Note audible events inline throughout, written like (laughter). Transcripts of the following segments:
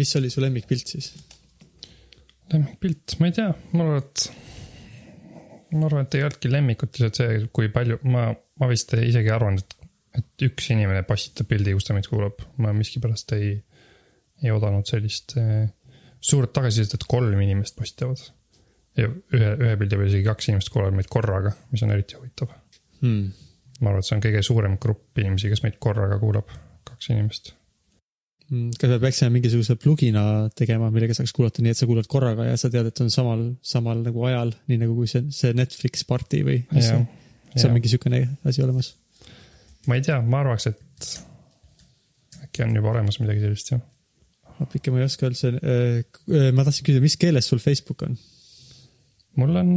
mis oli su lemmikpilt siis? lemmikpilt, ma ei tea, ma arvan, et. ma arvan, et ei olnudki lemmikut, lihtsalt see, kui palju, ma, ma vist isegi arvan, et, et üks inimene postitab pildi, kus ta meid kuulab. ma miskipärast ei, ei oodanud sellist eh, suurt tagasisidet, et kolm inimest postitavad. ja ühe, ühe pildi peal isegi kaks inimest kuulavad meid korraga, mis on eriti huvitav. Hmm. ma arvan, et see on kõige suurem grupp inimesi, kes meid korraga kuulab, kaks inimest. Hmm, kas me peaksime mingisuguse plugina tegema, millega saaks kuulata nii, et sa kuulad korraga ja sa tead, et on samal, samal nagu ajal, nii nagu kui see, see Netflix party või mis see on, kas on mingi sihukene asi olemas? ma ei tea, ma arvaks, et äkki on juba olemas midagi sellist jah. appi, ma ei oska üldse, ma tahtsin küsida, mis keeles sul Facebook on? mul on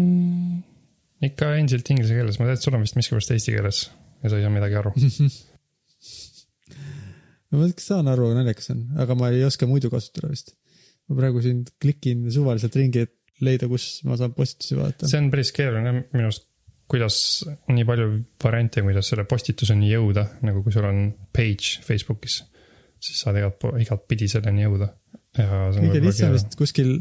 ikka endiselt inglise keeles, ma tean, et sul on vist miskipärast eesti keeles ja sa ei saa midagi aru. (laughs) ma saan aru, naljakas on, aga ma ei oska muidu kasutada vist. ma praegu siin klikin suvaliselt ringi, et leida, kus ma saan postitusi vaadata. see on päris keeruline minu arust, kuidas nii palju variante, kuidas selle postituseni jõuda, nagu kui sul on page Facebookis, siis saad igat, igatpidi selleni jõuda. ja kõige lihtsam vist kuskil,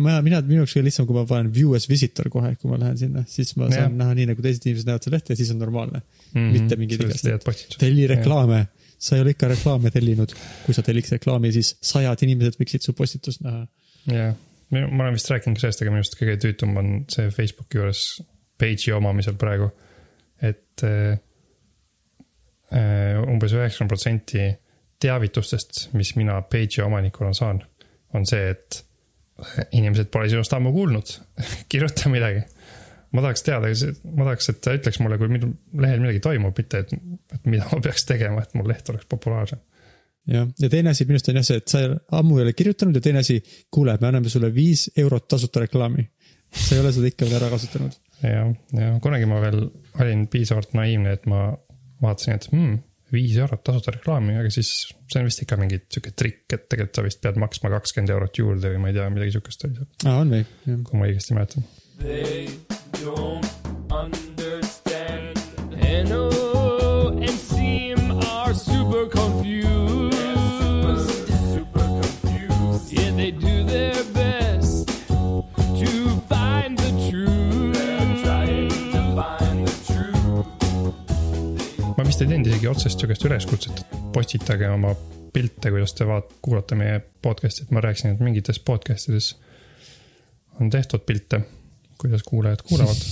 ma, mina, minu jaoks kõige lihtsam, kui ma panen view as visitor kohe, kui ma lähen sinna, siis ma saan Jah. näha nii, nagu teised inimesed näevad seda lehte ja siis on normaalne. Mitte sellest igastaid- leiad postituse. telli reklaame, sa ei ole ikka reklaame tellinud. kui sa telliks reklaami, siis sajad inimesed võiksid su postitust näha. jah, ma olen vist rääkinud ka sellest, aga minu arust kõige tüütum on see Facebooki juures page'i omamisel praegu. et äh, äh, umbes üheksakümmend protsenti teavitustest, mis mina page'i omanikuna saan, on see, et inimesed pole sinust ammu kuulnud, (laughs) kirjuta midagi. Ma tahaks teada, ma tahaks, et ta ütleks mulle, kui minu lehel midagi toimub, mitte et, et mida ma peaks tegema, et mu leht oleks populaarsem. jah, ja teine asi minu arust on jah see, et sa ammu ei ole kirjutanud ja teine asi, kuule, me anname sulle viis eurot tasuta reklaami. sa ei ole seda ikka veel ära kasutanud. ja, ja kunagi ma veel olin piisavalt naiivne, et ma vaatasin, et hmm, viis eurot tasuta reklaami, aga siis see on vist ikka mingi sihuke trikk, et tegelikult sa vist pead maksma kakskümmend eurot juurde või ma ei tea, midagi sihukest oli seal, aa, on või? jah. kui ma õigesti mäletan. They don't understand. NO and Seam are super confused. Super, confused. Yeah, they do their best to find the truth. They're trying to find the truth. ma vist ei teinud isegi otsest sihukest üleskutset, et postitage oma pilte, kuidas te vaat-, kuulate meie podcast'i, et ma rääkisin, et mingites podcast ides on tehtud pilte, kuidas kuulajad kuulavad.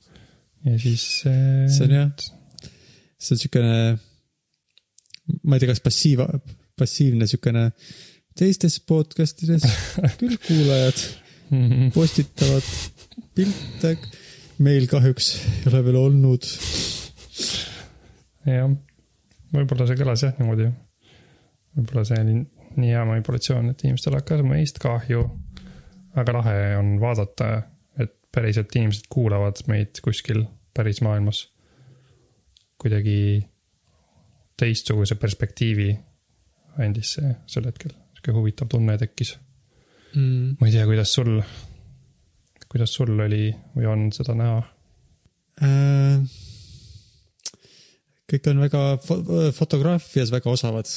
(laughs) ja siis. see on jah, see on siukene, ma ei tea, kas passiiv, passiivne siukene, teistes podcast ides küll (laughs) kuulajad postitavad pilte, meil kahjuks ei ole veel olnud. jah, võib-olla see kõlas jah niimoodi. võib-olla see oli nii hea manipulatsioon, et inimestel hakkas meist kahju. aga lahe on vaadata, päriselt inimesed kuulavad meid kuskil päris maailmas. kuidagi teistsuguse perspektiivi andis see sel hetkel, sihuke huvitav tunne tekkis. Mm. ma ei tea, kuidas sul, kuidas sul oli või on seda näha? Äh, kõik on väga fo- fotograafias väga osavad,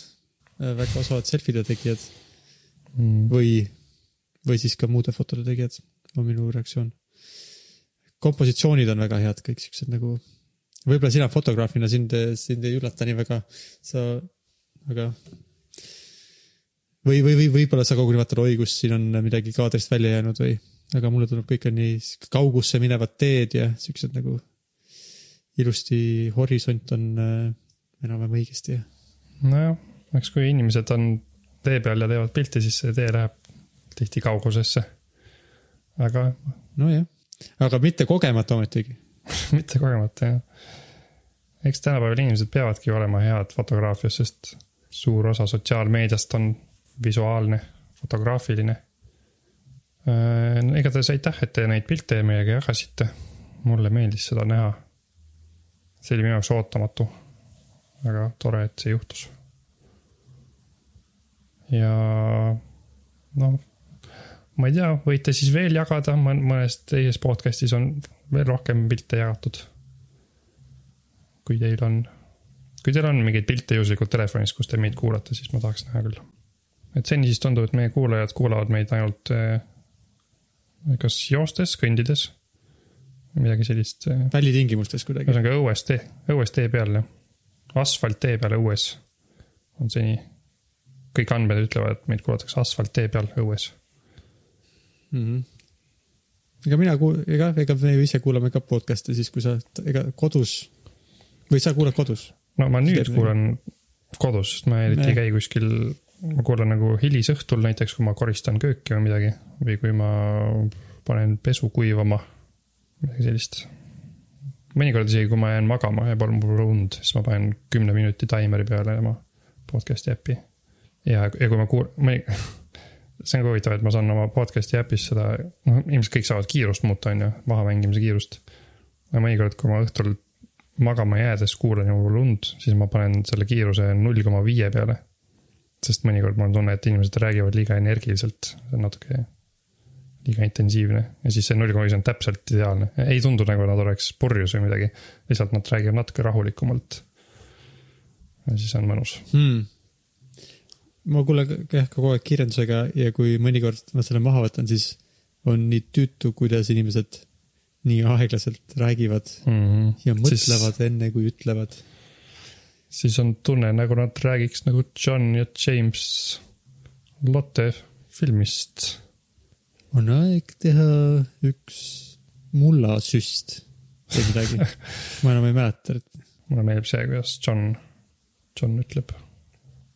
väga osavad selfide tegijad Mm. või, või siis ka muude fotode tegijad, on minu reaktsioon. Kompositsioonid on väga head, kõik siuksed nagu, võib-olla sina fotograafina sind, sind ei üllata nii väga, sa, aga või, või, või võib-olla sa koguni vaatad, oi, kus siin on midagi kaadrist välja jäänud või, aga mulle tundub, kõik on nii kaugusse minevad teed ja siuksed nagu ilusti horisont on äh, enam-vähem õigesti ja nojah, eks kui inimesed on tee peal ja teevad pilti, siis see tee läheb tihti kaugusesse. aga nojah, aga mitte kogemata ometigi. (laughs) mitte kogemata jah. eks tänapäeval inimesed peavadki olema head fotograafias, sest suur osa sotsiaalmeediast on visuaalne, fotograafiline. igatahes aitäh, et te neid pilte meiega jagasite. mulle meeldis seda näha. see oli minu jaoks ootamatu. väga tore, et see juhtus. ja noh, ma ei tea, võite siis veel jagada, mõnes teises podcast'is on veel rohkem pilte jagatud. kui teil on, kui teil on mingeid pilte juhuslikult telefonis, kus te meid kuulate, siis ma tahaks näha küll. et seni siis tundub, et meie kuulajad kuulavad meid ainult äh, kas joostes, kõndides, midagi sellist äh, välitingimustes kuidagi. ühesõnaga õues tee, õues tee peal jah. asfalttee peal õues on seni. kõik andmed ütlevad, et meid kuulatakse asfalttee peal õues. Mhm. ega mina kuul-, ega, ega me ju ise kuulame ka podcast'e siis, kui sa, ega kodus või sa kuulad kodus? no ma nüüd Teed kuulan kodus, sest ma eriti ei käi kuskil, ma kuulan nagu hilisõhtul näiteks, kui ma koristan kööki või midagi või kui ma panen pesu kuivama, midagi sellist. mõnikord isegi, kui ma jään magama ja pole mul und, siis ma panen kümne minuti taimeri peale oma podcast'i äppi. ja, ja kui ma kuul-, mõni, (laughs) see on ka huvitav, et ma saan oma podcast'i äpis seda, noh, ilmselt kõik saavad kiirust muuta, on ju, mahamängimise kiirust. ja mõnikord, kui ma õhtul magama jäädes kuulan ju lund, siis ma panen selle kiiruse null koma viie peale. sest mõnikord mul on tunne, et inimesed räägivad liiga energiliselt, see on natuke liiga intensiivne ja siis see null koma viis on täpselt ideaalne, ei tundu nagu nad oleks purjus või midagi, lihtsalt nad räägivad natuke rahulikumalt. ja siis on mõnus. hmm.. Ma kuulen jah kogu aeg kirjandusega ja kui mõnikord ma selle maha võtan, siis on nii tüütu, kuidas inimesed nii aeglaselt räägivad Mm -hmm. ja mõtlevad siis... enne, kui ütlevad. siis on tunne, nagu nad räägiks nagu John ja James Lotte filmist on aeg teha üks mullasüst või midagi. (laughs) ma enam ei mäleta, et mulle meeldib see, kuidas John, John ütleb.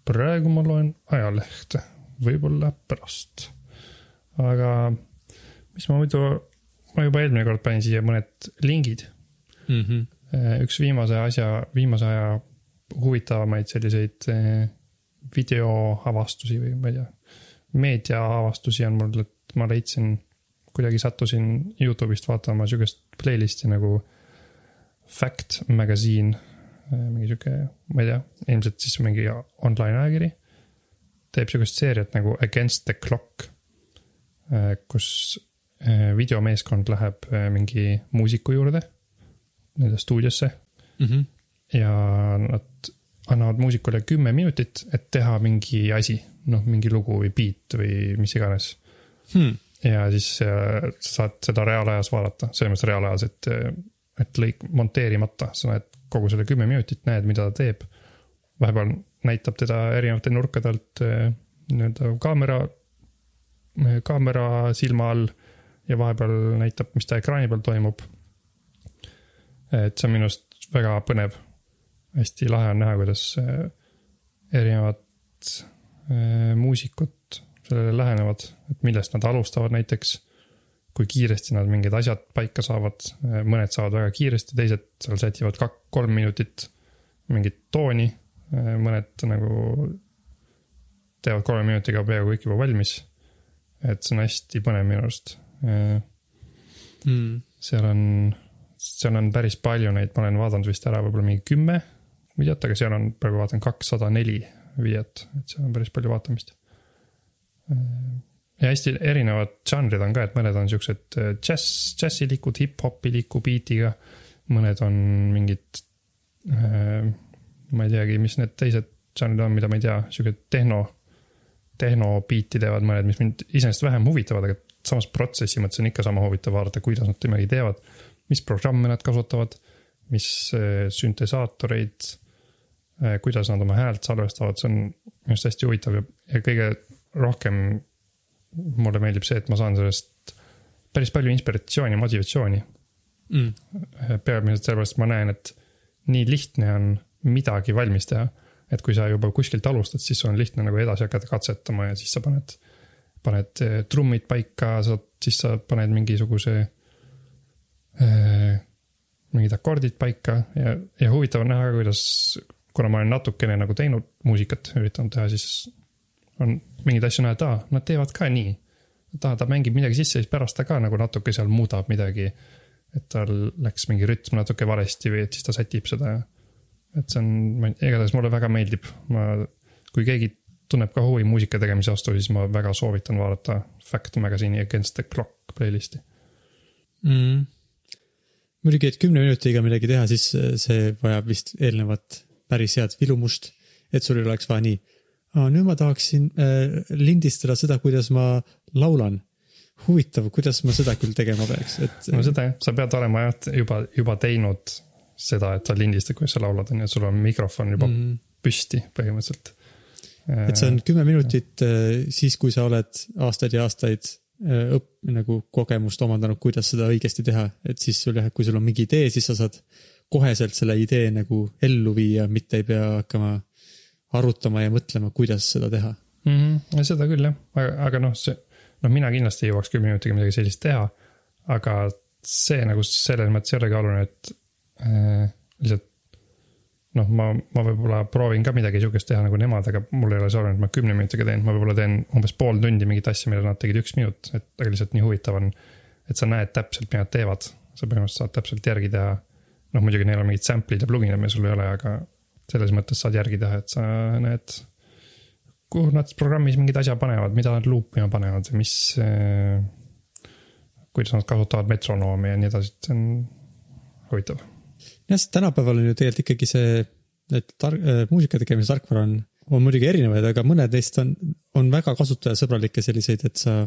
Praegu ma loen ajalehte, võib-olla pärast. aga mis ma muidu, ma juba eelmine kord panin siia mõned lingid. mm. -hmm. üks viimase asja, viimase aja huvitavamaid selliseid eh, videoavastusi või ma ei tea, meediaavastusi on mul, et ma leidsin, kuidagi sattusin Youtube'ist vaatama sihukest playlist'i nagu Fact Magazine, mingi sihuke, ma ei tea, ilmselt siis mingi online ajakiri. teeb sihukest seeriat nagu Against the Clock, kus eh, videomeeskond läheb mingi muusiku juurde, nende stuudiosse Mm -hmm. ja nad annavad muusikule kümme minutit, et teha mingi asi, noh, mingi lugu või beat või mis iganes. Hmm. ja siis äh, sa saad seda reaalajas vaadata, selles mõttes reaalajas, et, et lõik monteerimata, sa näed kogu selle kümme minutit, näed, mida ta teeb. vahepeal näitab teda erinevate nurkade alt äh, nii-öelda kaamera, kaamera silma all ja vahepeal näitab, mis ta ekraani peal toimub. et see on minu arust väga põnev. hästi lahe on näha, kuidas äh, erinevad muusikud sellele lähenevad, et millest nad alustavad näiteks. Kui kiiresti nad mingid asjad paika saavad, mõned saavad väga kiiresti, teised seal sätivad kak-, kolm minutit mingit tooni, mõned nagu teevad kolme minutiga peaaegu kõik juba valmis. et see on hästi põnev minu arust. Mm. seal on, seal on päris palju neid, ma olen vaadanud vist ära võib-olla mingi kümme videot, aga seal on praegu vaatan kakssada neli videot, et seal on päris palju vaatamist. Ja hästi erinevad žanrid on ka, et mõned on siuksed äh, džäss, džässilikud, hip-hopiliku beat'iga. mõned on mingid äh,, ma ei teagi, mis need teised žanrid on, mida ma ei tea, siuke tehno, tehno beat'i teevad mõned, mis mind iseenesest vähem huvitavad, aga samas protsessi mõttes on ikka sama huvitav vaadata, kuidas nad midagi teevad. mis programme nad kasutavad, mis äh, süntesaatoreid, kuidas nad oma häält salvestavad, see on minu arust hästi huvitav ja, ja kõige rohkem mulle meeldib see, et ma saan sellest päris palju inspiratsiooni ja motivatsiooni. Mm. peamiselt sellepärast, et ma näen, et nii lihtne on midagi valmis teha. et kui sa juba kuskilt alustad, siis on lihtne nagu edasi hakata katsetama ja siis sa paned, paned eh, trummid paika, sa, siis sa paned mingisuguse äh,. mingid akordid paika ja, ja huvitav on näha, kuidas, kuna ma olen natukene nagu teinud muusikat, üritanud teha, siis on mingeid asju näha, et aa, nad teevad ka nii. ta, ta mängib midagi sisse, siis pärast ta ka nagu natuke seal muudab midagi. et tal läks mingi rütm natuke valesti või et siis ta sätib seda ja. et see on, igatahes mulle väga meeldib, ma, kui keegi tunneb ka huvi muusika tegemise vastu, siis ma väga soovitan vaadata Fact Magazine'i Against the Clock playlist'i. Mm. muidugi, et kümne minutiga midagi teha, siis see vajab vist eelnevat päris head vilumust, et sul ei oleks vaja nii, nüüd ma tahaksin äh, lindistada seda, kuidas ma laulan. huvitav, kuidas ma seda küll tegema peaks, et no seda jah, sa pead olema jah juba, juba teinud seda, et sa lindistad, kuidas sa laulad, on ju, sul on mikrofon juba mm. -hmm. püsti põhimõtteliselt. et see on kümme minutit äh, siis, kui sa oled aastaid ja aastaid äh, õpp-, nagu kogemust omandanud, kuidas seda õigesti teha, et siis sul jah, kui sul on mingi idee, siis sa saad koheselt selle idee nagu ellu viia, mitte ei pea hakkama arutama ja mõtlema, kuidas seda teha. mm. -hmm. seda küll jah, aga, aga noh, see, noh, mina kindlasti ei jõuaks kümne minutiga midagi sellist teha. aga see nagu selles mõttes ei olegi oluline, et äh, lihtsalt noh, ma, ma võib-olla proovin ka midagi sihukest teha nagu nemad, aga mul ei ole see oluline, et ma kümne minutiga teen, ma võib-olla teen umbes pool tundi mingit asja, mille nad tegid üks minut, et aga lihtsalt nii huvitav on. et sa näed täpselt, mida nad teevad, sa põhimõtteliselt saad täpselt järgi teha. noh, muidugi neil on mingid sample'id ja pluginid, mida sul ei ole, aga selles mõttes saad järgi teha, et sa näed kuhu nad programmis mingid asja panevad, mida nad luupima panevad või mis. kuidas nad kasutavad metronoomi ja nii edasi, et see on huvitav. jah, sest tänapäeval on ju tegelikult ikkagi see, et tar-, muusika tegemise tarkvara on, on muidugi erinevaid, aga mõned neist on, on väga kasutajasõbralikke selliseid, et sa,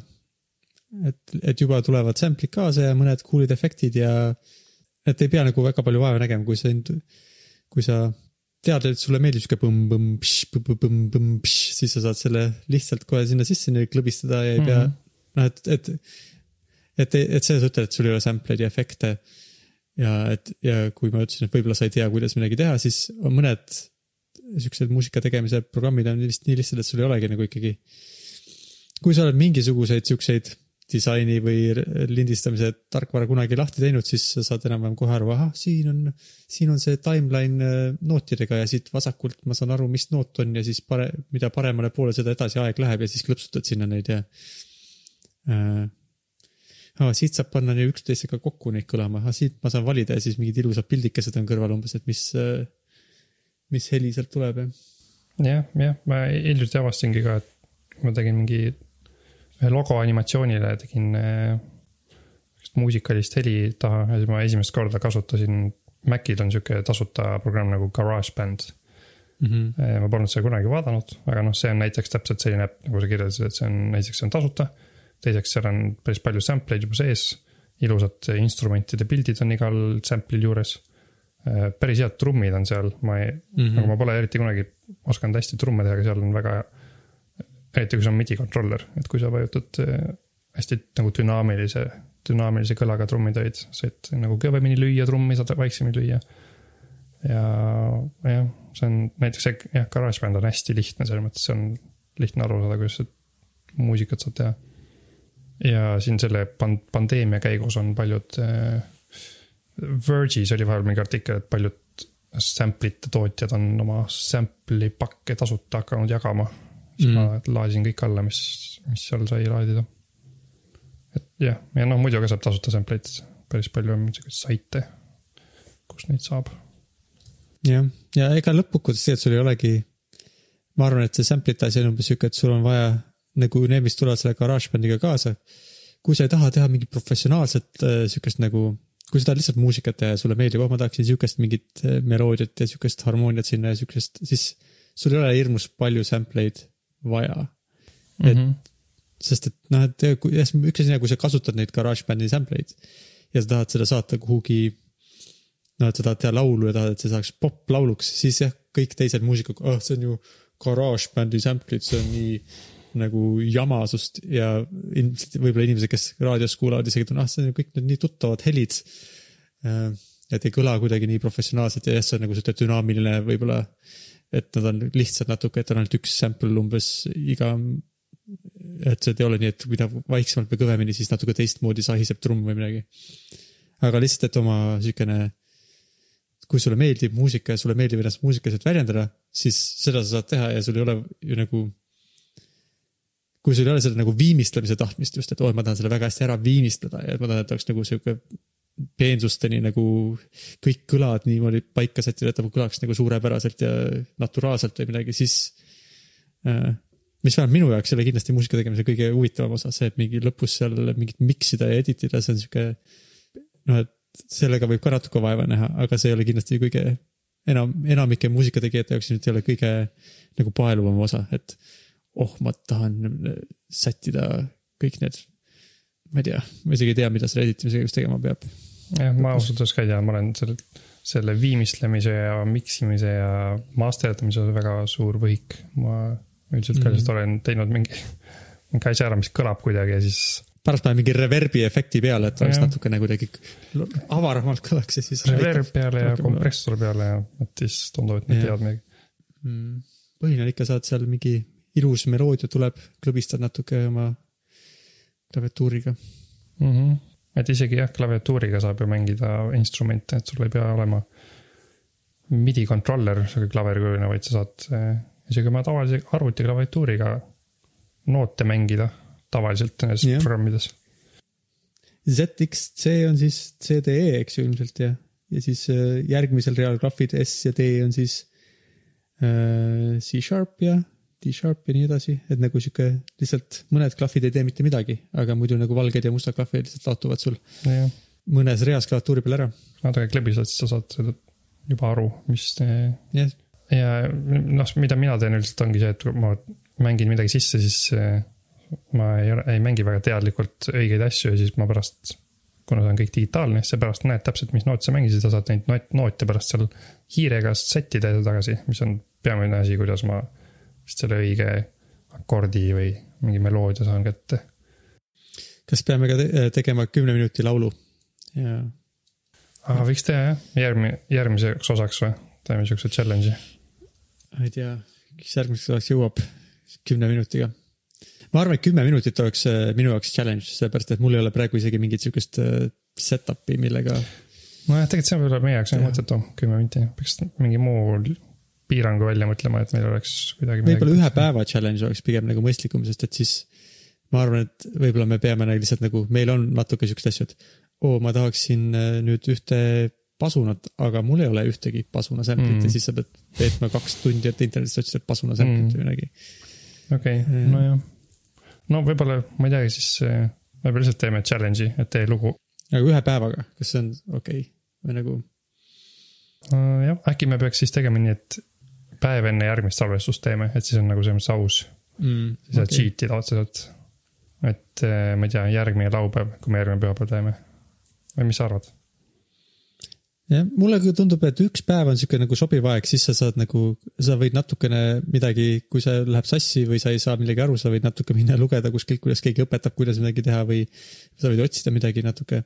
et, et juba tulevad sample'id kaasa ja mõned cool'id efektid ja et ei pea nagu väga palju vaeva nägema, kui sa, kui sa tead, et sulle meeldib sihuke põmm-põmm, põmm-põmm, siis sa saad selle lihtsalt kohe sinna sisse klõbistada ja ei pea Mhm. noh, et, et, et, et see, sa ütled, et sul ei ole sample'id ja efekte ja et ja kui ma ütlesin, et võib-olla sa ei tea, kuidas midagi teha, siis on mõned siuksed muusika tegemise programmid on vist nii lihtsad, et sul ei olegi nagu ikkagi. kui sa oled mingisuguseid siukseid disaini või lindistamise tarkvara kunagi lahti teinud, siis sa saad enam-vähem kohe aru, ahah, siin on, siin on see timeline äh, nootidega ja siit vasakult ma saan aru, mis noot on ja siis pare-, mida paremale poole, seda edasi aeg läheb ja siis klõpsutad sinna neid ja äh, aa, siit saab panna nii üksteisega kokku neid kõlama, ahah, siit ma saan valida ja siis mingid ilusad pildikesed on kõrval umbes, et mis, mis heli sealt tuleb ja. jah, jah, ma hiljuti avastasingi ka, et ma tegin mingi ühe logo animatsioonile tegin sihukest muusikalist heli taha ja siis ma esimest korda kasutasin. Macil on sihuke tasuta programm nagu GarageBand. Mm -hmm. ma polnud seda kunagi vaadanud, aga noh, see on näiteks täpselt selline äpp, nagu sa kirjeldasid, et see on, esiteks see on tasuta. teiseks, seal on päris palju sample eid juba sees. ilusad instrumentide pildid on igal sample'il juures. päris head trummid on seal, ma ei mm. -hmm. nagu ma pole eriti kunagi osanud hästi trumme teha, aga seal on väga. Eriti kui see on midi controller, et kui sa vajutad eh, hästi nagu dünaamilise, dünaamilise kõlaga trummitoid, saad nagu kõvemini lüüa trummi, saad vaiksemini lüüa ja jah, see on näiteks see jah, GarageBand on hästi lihtne selles mõttes, see on lihtne aru saada, kuidas muusikat saad teha. ja siin selle pan-, pandeemia käigus on paljud äh,. Verge'is oli vahel mingi artikkel, et paljud sample'ite tootjad on oma sample'i pakke tasuta hakanud jagama. Siis mm. Ma laadisin kõik alla, mis, mis seal sai laadida. et jah, ja noh, muidu ka saab tasuta sample eid, päris palju on siukseid saite, kus neid saab jah, ja ega lõppkokkuvõttes tegelikult sul ei olegi. ma arvan, et see sample'ite asi on umbes sihuke, et sul on vaja nagu need, mis tulevad selle GarageBandiga kaasa. kui sa ei taha teha mingit professionaalset äh, sihukest nagu, kui sa tahad lihtsalt muusikat teha ja sulle meeldib, oh ma tahaksin sihukest mingit äh, meloodiat ja sihukest harmooniat sinna ja sihukest, siis sul ei ole hirmus palju sample eid vaja. Et- mm. -hmm. sest et noh, et kui- jah, üks asi on, kui sa kasutad neid GarageBandi sample eid ja sa tahad seda saata kuhugi. noh, et sa tahad teha laulu ja tahad, et see saaks poplauluks, siis jah, kõik teised muusikud, ah oh, see on ju GarageBandi sample'id, see on nii nagu jama sust ja ilmselt võib-olla inimesed, kes raadios kuulavad isegi tunnevad, ah see on ju kõik need nii tuttavad helid. et ei kõla kuidagi nii professionaalselt ja jah, see on nagu sihuke dünaamiline võib-olla, et nad on lihtsalt natuke, et on ainult üks sample umbes iga et see ei ole nii, et mida vaiksemalt või kõvemini, siis natuke teistmoodi sahiseb trumm või midagi. aga lihtsalt, et oma siukene, kui sulle meeldib muusika ja sulle meeldib ennast muusikaliselt väljendada, siis seda sa saad teha ja sul ei ole ju nagu. kui sul ei ole seda nagu viimistlemise tahtmist just, et oo, ma tahan selle väga hästi ära viimistleda ja ma tahan, et oleks nagu sihuke peensusteni nagu kõik kõlad niimoodi paika sättida, et ta kõlaks nagu suurepäraselt ja naturaalselt või midagi, siis äh, mis vähemalt minu jaoks ole kindlasti muusika tegemise kõige huvitavam osa, see, et mingi lõpus seal mingit mix ida ja edit ida, see on sihuke. noh, et sellega võib ka natuke vaeva näha, aga see ei ole kindlasti kõige enam, enamike muusikategijate jaoks nüüd ei ole kõige nagu paeluvam osa, et oh, ma tahan sättida kõik need, ma ei tea, ma isegi ei tea, mida selle editimisega just tegema peab. jah, ma ausalt öeldes ka ei tea, ma olen selle, selle viimistlemise ja miksimise ja masterdamise osas väga suur võhik. ma üldiselt ka Mhm. lihtsalt olen teinud mingi, mingi asja ära, mis kõlab kuidagi ja siis pärast panen mingi reverbi efekti peale, et oleks natukene kuidagi avaramalt kõlaks ja siis. reverb peale ja kompressor peale ja et siis tundub, et nad teavad midagi. mm.. põhiline on ikka saad seal mingi ilus meloodia tuleb, klõbistad natuke oma klaviatuuriga. mm. -hmm. Et isegi jah, klaviatuuriga saab ju mängida instrumente, et sul ei pea olema midi controller sihuke klaverikujuline, vaid sa saad eh, isegi oma tavalise arvuti klaviatuuriga noote mängida tavaliselt nendes Jah. programmides. ZXC on siis CDE, eks ju ilmselt ja, ja siis äh, järgmisel real graafid S ja D on siis äh, C-sharp ja D-sharp ja nii edasi, et nagu sihuke lihtsalt mõned klahvid ei tee mitte midagi, aga muidu nagu valged ja mustad klahvid lihtsalt laotuvad sul jah, mõnes reas klaviatuuri peal ära. natuke klõbised, siis sa saad seda juba aru, mis eh, jah, ja noh, mida mina teen üldiselt ongi see, et kui ma mängin midagi sisse, siis eh, ma ei, ei mängi väga teadlikult õigeid asju ja siis ma pärast, kuna see on kõik digitaalne, siis sa pärast näed täpselt, mis noote sa mängisid, sa saad neid noot- noote pärast seal hiirega sättida tagasi, mis on peamine asi, kuidas ma vist selle õige akordi või mingi meloodia saan kätte. kas peame ka te tegema kümne minuti laulu? ja aga võiks teha jah, järgmine, järgmiseks osaks või, teeme siukse challenge'i. ma ei tea, kes järgmiseks ajaks jõuab kümne minutiga. ma arvan, et kümme minutit oleks äh, minu jaoks challenge, sellepärast et mul ei ole praegu isegi mingit sihukest äh, setup'i, millega. nojah, tegelikult see võib-olla meie jaoks Jah. mõttetu, kümme minti, peaks mingi muu piirangu välja mõtlema, et meil oleks kuidagi. võib-olla ühe päeva challenge oleks pigem nagu mõistlikum, sest et siis ma arvan, et võib-olla me peame nagu lihtsalt nagu, meil on natuke siukseid asju, et oo, ma tahaksin äh, nüüd ühte pasunat, aga mul ei ole ühtegi pasuna sample'it Mm. ja siis sa pead veetma kaks tundi, et internetist otsida pasuna sample'it Mm. või midagi. okei okay,, Mm. nojah. no võib-olla, ma ei teagi, siis võib-olla lihtsalt teeme challenge'i, et tee lugu. aga ühe päevaga, kas see on okei okay? või nagu jah, äkki me peaks siis tegema nii, et päev enne järgmist salvestust teeme, et siis on nagu selles mõttes aus. mm, siis saad cheat ida otseselt. et eh, ma ei tea, järgmine laupäev, kui me järgmine pühapäev teeme. või mis sa arvad? jah, mulle küll tundub, et üks päev on sihuke nagu sobiv aeg, siis sa saad nagu, sa võid natukene midagi, kui see läheb sassi või sa ei saa millegi aru, sa võid natuke minna lugeda kuskilt, kuidas keegi õpetab, kuidas midagi teha või sa võid otsida midagi natuke.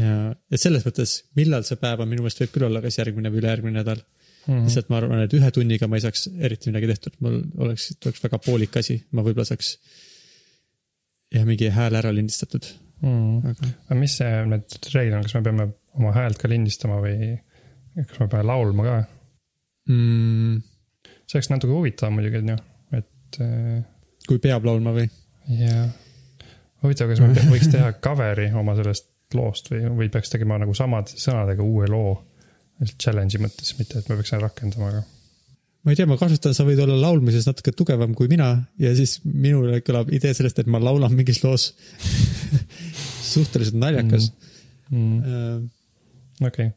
ja, ja selles mõttes, millal see päev on, minu meelest võib küll olla kas järgmine või ülejärgmine nädal mm. -hmm. lihtsalt ma arvan, et ühe tunniga ma ei saaks eriti midagi tehtud, mul oleks, oleks väga poolik asi, ma võib-olla saaks jah, mingi hääle ära lindistatud, Mm. aga aga mis see nüüd reegel on, kas me peame oma häält ka lindistama või kas me peame laulma ka? mm,. see oleks natuke huvitav muidugi, on ju, et äh, kui peab laulma või? jah. huvitav, kas me (laughs) võiks teha cover'i oma sellest loost või, või peaks tegema nagu samade sõnadega uue loo. Challenge'i mõttes, mitte et me peaks seda rakendama, aga ma ei tea, ma kahtlustan, sa võid olla laulmises natuke tugevam kui mina ja siis minule kõlab idee sellest, et ma laulan mingis loos (laughs) suhteliselt naljakas mm, mm.. okei,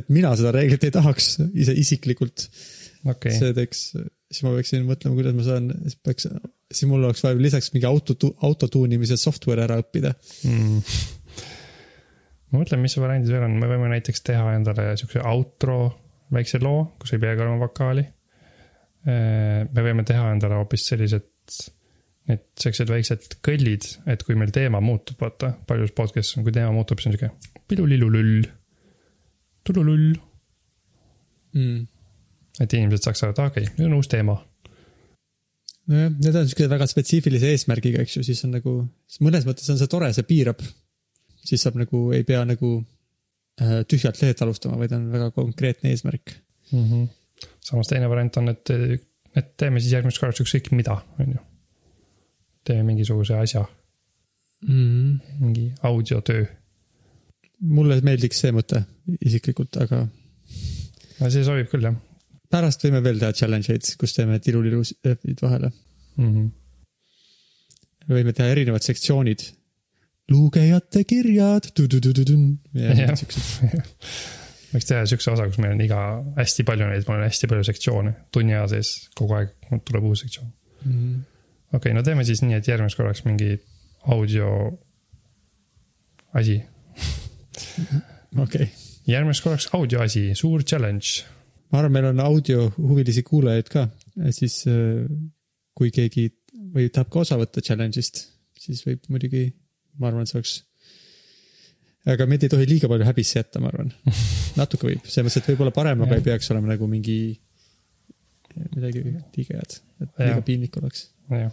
et mina seda reeglit ei tahaks ise isiklikult okay., see teeks, siis ma peaksin mõtlema, kuidas ma saan, siis peaks, siis mul oleks vaja lisaks mingi auto, autotuunimise software ära õppida. mm.. Ma mõtlen, mis variandid veel on, me võime näiteks teha endale siukse outro väikse loo, kus ei peagi olema vokaali. me võime teha endale hoopis sellised, need siuksed väiksed kõllid, et kui meil teema muutub, vaata, paljus podcast'is on, kui teema muutub, siis on siuke pilulilulull, tululull, Mm. et inimesed saaks aru, et okei okay,, nüüd on uus teema. nojah, need on siuksed väga spetsiifilise eesmärgiga, eks ju, siis on nagu, mõnes mõttes on see tore, see piirab. Siis saab nagu, ei pea nagu äh, tühjalt lehelt alustama, vaid on väga konkreetne eesmärk mm. -hmm. samas teine variant on, et, et teeme siis järgmiseks korraks ükskõik mida, on ju. teeme mingisuguse asja, mm. -hmm. mingi audiotöö. mulle meeldiks see mõte isiklikult, aga no see sobib küll jah pärast võime veel teha challenge eid, kus teeme tilulilusid vahele. mm. -hmm. võime teha erinevad sektsioonid. Lugejate kirjad. võiks teha siukse osa, kus meil on iga, hästi palju neid, mul on hästi palju sektsioone, tunni aja sees kogu aeg tuleb uus sektsioon. Mm. okei okay,, no teeme siis nii, et järgmiseks korraks mingi audio asi. (laughs) okei, järgmiseks korraks audio asi, suur challenge. ma arvan, meil on audiohuvilisi kuulajaid ka, siis äh, kui keegi või tahab ka osa võtta challenge'ist, siis võib muidugi, ma arvan, et see oleks. aga meid ei tohi liiga palju häbisse jätta, ma arvan. natuke võib, selles mõttes, et võib-olla parem, aga ei peaks olema nagu mingi midagi liiga head, et Jah. liiga piinlik oleks. jah,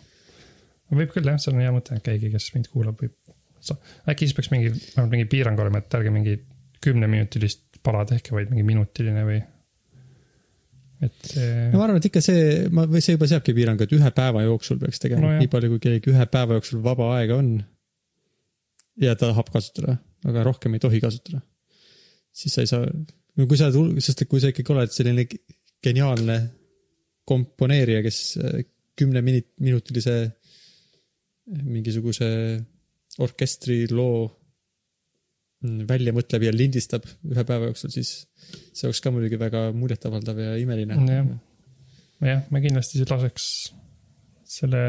võib küll jah, see on hea mõte, keegi, kes mind kuulab, võib. äkki siis peaks mingi, vähemalt mingi piirang olema, et ärge mingi kümneminutilist pala tehke, vaid mingi minutiline või. et see no ma arvan, et ikka see, ma, või see juba seabki piirangu, et ühe päeva jooksul peaks tegema no, jah. nii palju, kui kellelgi ühe päeva jooksul vaba aega on. Ja ta tahab kasutada, aga rohkem ei tohi kasutada. siis sa ei saa, no kui sa, sest et kui sa ikkagi oled selline geniaalne komponeerija, kes äh, kümne minut-, minutilise mingisuguse orkestri loo mm, välja mõtleb ja lindistab ühe päeva jooksul, siis see oleks ka muidugi väga muljetavaldav ja imeline Jah. jah, me kindlasti laseks selle,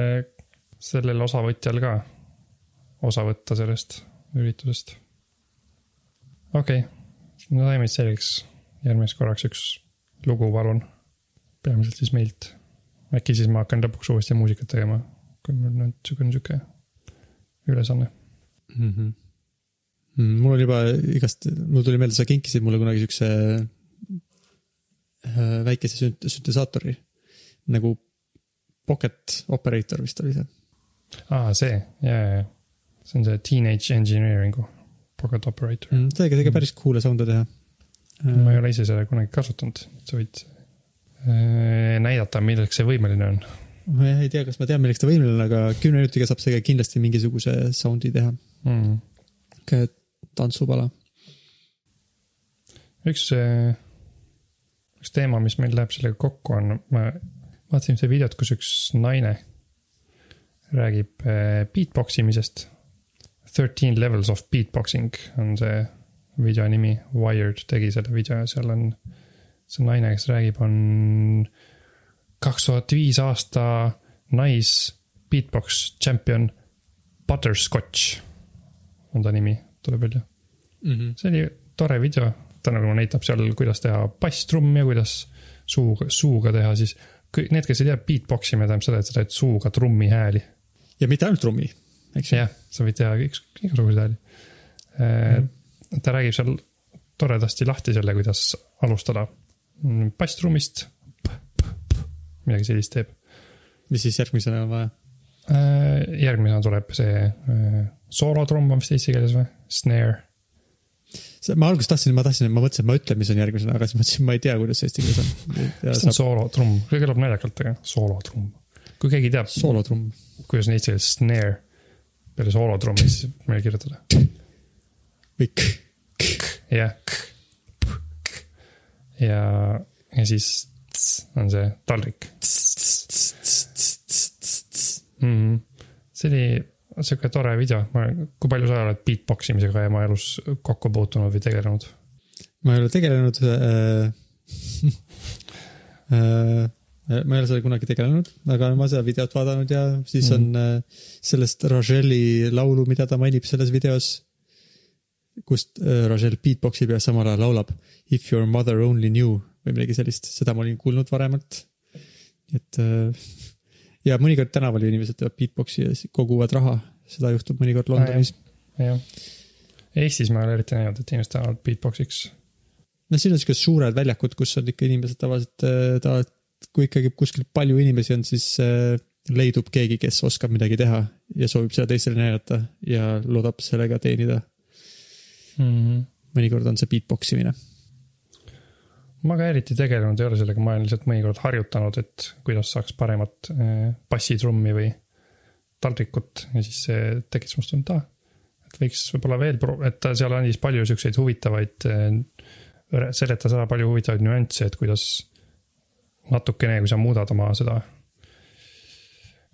sellel osavõtjal ka osa võtta sellest üritusest. okei okay., no saime siis selgeks, järgmiseks korraks üks lugu, palun. peamiselt siis meilt. äkki siis ma hakkan lõpuks uuesti muusikat tegema, kui mul nüüd sihuke, sihuke ülesanne. mm. -hmm. mul on juba igast, mul tuli meelde, sa kinkisid mulle kunagi siukse äh, väikese sünt-, süntesaatori nagu Pocket Operator vist oli see. aa, see, ja, ja, ja. See on see Teenage Engineering'u Pocket Operator. sellega sai ka päris cool'e sound'e teha. ma ei ole ise seda kunagi kasutanud, sa võid äh, näidata, milleks see võimeline on. ma jah ei tea, kas ma tean, milleks ta võimeline on, aga kümne minutiga saab sellega kindlasti mingisuguse sound'i teha. Mm. sihuke tantsupala. üks, üks teema, mis meil läheb sellega kokku, on, ma vaatasin seda videot, kus üks naine räägib äh, beatbox imisest. Thirteen levels of beatboxing on see video nimi, Wired tegi selle video ja seal on see naine, kes räägib, on kaks tuhat viis aasta nais beatbox champion Butterscotch on ta nimi, tuleb välja see oli tore video, ta nagu näitab seal, kuidas teha basstrummi ja kuidas suuga, suuga teha siis. Need, kes ei tea, beatbox imine tähendab seda, et sa teed suuga trummi hääli. ja mitte ainult trummi, eks ju. jah, sa võid teha üks, igasuguseid hääli. ta räägib seal toredasti lahti selle, kuidas alustada basstrummist. midagi sellist teeb. mis siis järgmisena on vaja? järgmisena tuleb see äh, soolotrumm on vist eesti keeles või, snare ma alguses tahtsin, ma tahtsin, ma mõtlesin, et ma ütlen, mis on järgmisena, aga siis mõtlesin, ma ei tea, kuidas see eesti keeles on. (laughs) kas see on soolotrumm, see kõlab naljakalt, aga soolotrumm. kui keegi teab, soolotrumm. kuidas on eesti keeles snare peale soolotrummi, siis meile kirjutada. või k-, jah. ja, ja siis tss on see taldrik mm. -hmm. see oli sihuke tore video, ma, kui palju sa oled beatbox imisega oma elus kokku puutunud või tegelenud? ma ei ole tegelenud äh. (laughs) Äh, ma ei ole sellega kunagi tegelenud, aga ma seda videot vaadanud ja siis mm. on äh, sellest Rogeli laulu, mida ta mainib selles videos. kust äh, Rogel beatboxib ja samal ajal laulab If your mother only knew või midagi sellist, seda ma olin kuulnud varemalt. et ja mõnikord tänaval inimesed teevad beatbox'i ja koguvad raha, seda juhtub mõnikord Londonis. jah. Eestis ma ei ole eriti näinud, et inimesed tahavad beatbox'iks. no siin on siuksed suured väljakud, kus on ikka inimesed tavaliselt tahavad, kui ikkagi kuskil palju inimesi on, siis äh, leidub keegi, kes oskab midagi teha ja soovib seda teistele näidata ja loodab sellega teenida. Mm -hmm. mõnikord on see beatbox imine. ma ka eriti tegelenud ei ole sellega, ma olen lihtsalt mõnikord harjutanud, et kuidas saaks paremat eh, bassitrummi või taldrikut ja siis see tekitas must tunde, et võiks võib-olla veel, et ta seal andis palju siukseid huvitavaid, seletas ära palju huvitavaid nüansse, et kuidas natukene, kui sa muudad oma seda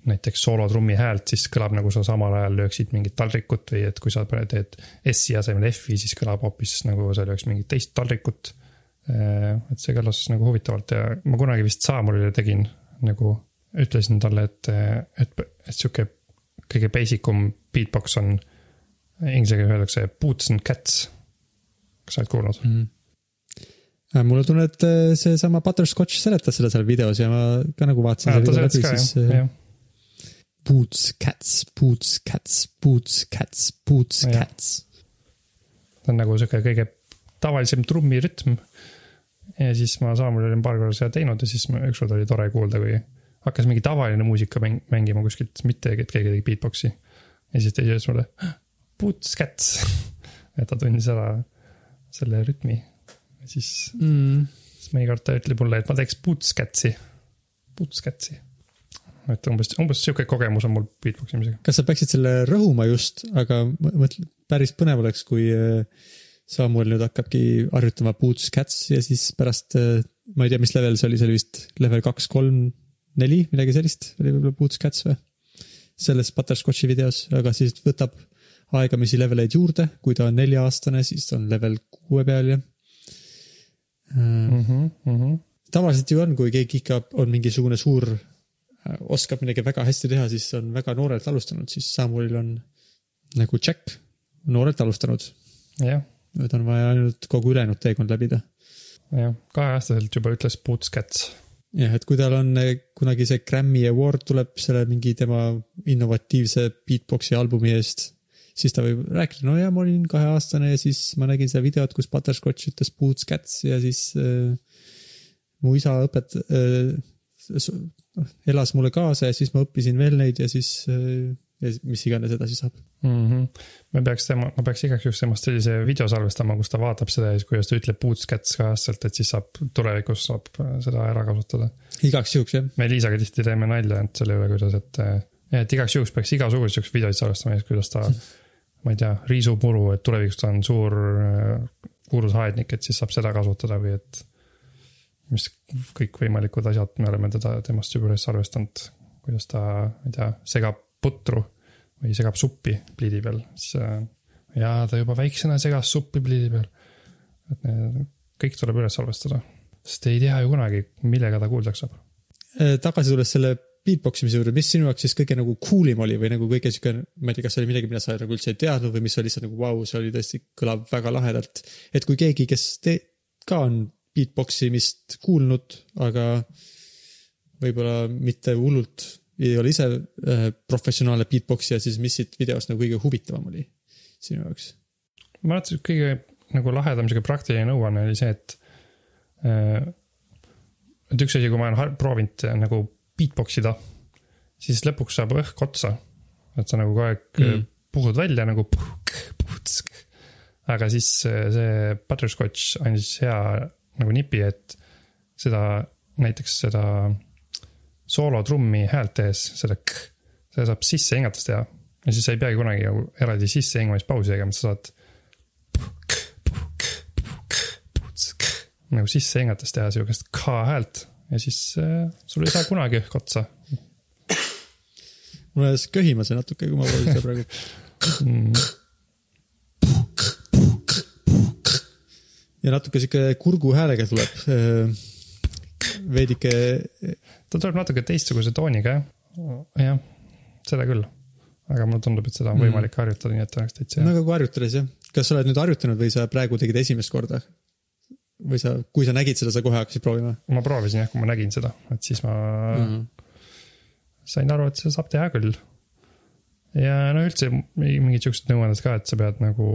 näiteks soolotrummi häält, siis kõlab nagu sa samal ajal lööksid mingit taldrikut või et kui sa teed S-i asemel F-i, siis kõlab hoopis nagu sa lööks mingit teist taldrikut et see kõlas nagu huvitavalt ja ma kunagi vist Saamulile tegin nagu, ütlesin talle, et, et, et sihuke kõige basic um beatbox on. Inglise keeles öeldakse boots and cats. kas sa oled kuulnud mm? -hmm mulle tunne, et äh, seesama Butterscotch seletas seda seal videos ja ma ka nagu vaatasin. ta seletas ka jah, jah. Boots, cats, boots, cats, boots, cats, boots, cats. ta on nagu sihuke kõige tavalisem trummirütm. ja siis ma Saamul olin paar korda seda teinud ja siis ükskord oli tore kuulda, kui hakkas mingi tavaline muusika mäng, mängima kuskilt, mitte et keegi tegi beatbox'i. ja siis ta ütles mulle, boots, cats (laughs) et ta tundis ära selle rütmi siis mm., siis mõnikord ta ütleb mulle, et ma teeks bootscatsi, bootscatsi. et umbes, umbes sihuke kogemus on mul beatbox imisega. kas sa peaksid selle rõhuma just, aga mõtle, päris põnev oleks, kui äh, Samuel nüüd hakkabki harjutama bootscats ja siis pärast, äh, ma ei tea, mis level see oli, see oli vist level kaks, kolm, neli, midagi sellist oli võib-olla bootscats või? selles Butterscotchi videos, aga siis võtab aegamisi leveleid juurde, kui ta on nelja-aastane, siis on level kuue peal ja mm. -hmm, mm -hmm. tavaliselt ju on, kui keegi ikka on mingisugune suur, äh, oskab midagi väga hästi teha, siis on väga noorelt alustanud, siis Samuelil on nagu check, noorelt alustanud. nüüd on vaja ainult kogu ülejäänud teekond läbida. jah, kaheaastaselt juba ütles Bootscats jah, et kui tal on äh, kunagi see Grammy Award tuleb selle mingi tema innovatiivse beatbox'i albumi eest siis ta võib rääkida, no ja ma olin kaheaastane ja siis ma nägin seda videot, kus Butterscotch ütles boots cats ja siis äh, mu isa õpet- äh,, elas mulle kaasa ja siis ma õppisin veel neid ja siis äh, ja mis iganes edasi saab mm. -hmm. me peaks tema, ma peaks igaks juhuks temast sellise video salvestama, kus ta vaatab seda ja siis, kuidas ta ütleb boots cats kaheaastaselt, et siis saab tulevikus saab seda ära kasutada. igaks juhuks jah. me Liisaga tihti teeme nalja ainult selle üle, kuidas, et, et igaks juhuks peaks igasuguseid siukseid videoid salvestama, kuidas ta (laughs) ma ei tea, riisupuru, et tulevikus ta on suur kuulus aednik, et siis saab seda kasutada või et. mis kõikvõimalikud asjad me oleme teda, temast juba üles arvestanud, kuidas ta, ma ei tea, segab putru või segab suppi pliidi peal, siis. ja ta juba väiksena segas suppi pliidi peal. et need, kõik tuleb üles arvestada, sest ei tea ju kunagi, millega ta kuuldaks saab. tagasi tulles selle beatbox imise juurde, mis sinu jaoks siis kõige nagu cool im oli või nagu kõige sihuke, ma ei tea, kas oli midagi, mida sa nagu üldse ei teadnud või mis oli lihtsalt nagu vau wow,, see oli tõesti, kõlab väga lahedalt. et kui keegi, kes te, ka on beatbox imist kuulnud, aga võib-olla mitte hullult ei ole ise äh, professionaalne beatboxija, siis mis siit videost nagu kõige huvitavam oli sinu jaoks? ma arvan, et kõige nagu lahedam sihuke praktiline nõuanne oli see, et äh,. et üks asi, kui ma olen proovinud nagu beatbox ida, siis lõpuks saab õhk otsa. et sa nagu kogu aeg mm. puhud välja nagu. aga siis see Butterscotch andis hea nagu nipi, et seda, näiteks seda soolotrummi häält tehes, seda k, seda saab sisse hingates teha. ja siis sa ei peagi kunagi nagu eraldi sisse hingamispausi tegema, sa saad. nagu sisse hingates teha sihukest k häält ja siis äh, sul ei saa kunagi õhk otsa. mul ajas köhima see natuke, kui ma proovin seda praegu mm.. ja natuke sihuke kurguhäälega tuleb. Äh, veidike. ta tuleb natuke teistsuguse tooniga jah, jah, seda küll. aga mulle tundub, et seda on võimalik mm. harjutada, nii et oleks täitsa hea. no aga kui harjutades jah, kas sa oled nüüd harjutanud või sa praegu tegid esimest korda? Või sa, kui sa nägid seda, sa kohe hakkasid proovima? ma proovisin jah, kui ma nägin seda, et siis ma mm -hmm. sain aru, et seda saab teha küll. ja no üldse mingid siuksed nõuanded ka, et sa pead nagu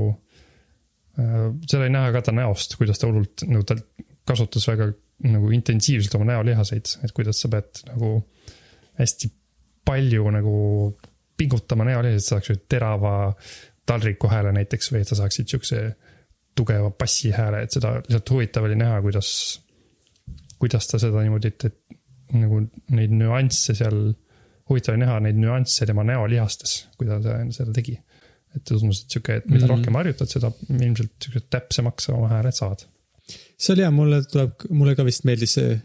äh,, seal oli näha ka ta näost, kuidas ta hullult, nagu ta kasutas väga nagu intensiivselt oma näolihaseid, et kuidas sa pead nagu hästi palju nagu pingutama näolihaseid, sa saaksid terava taldriku hääle näiteks või et sa saaksid siukse tugeva bassihääle, et seda lihtsalt huvitav oli näha, kuidas, kuidas ta seda niimoodi, et, et nagu neid nüansse seal, huvitav oli näha neid nüansse tema näolihastes, kui ta seda tegi. et tundus, et sihuke, et mida mm -hmm. rohkem harjutad, seda ilmselt siukse täpsemaks oma hääled saad. see oli hea, mulle tuleb, mulle ka vist meeldis see,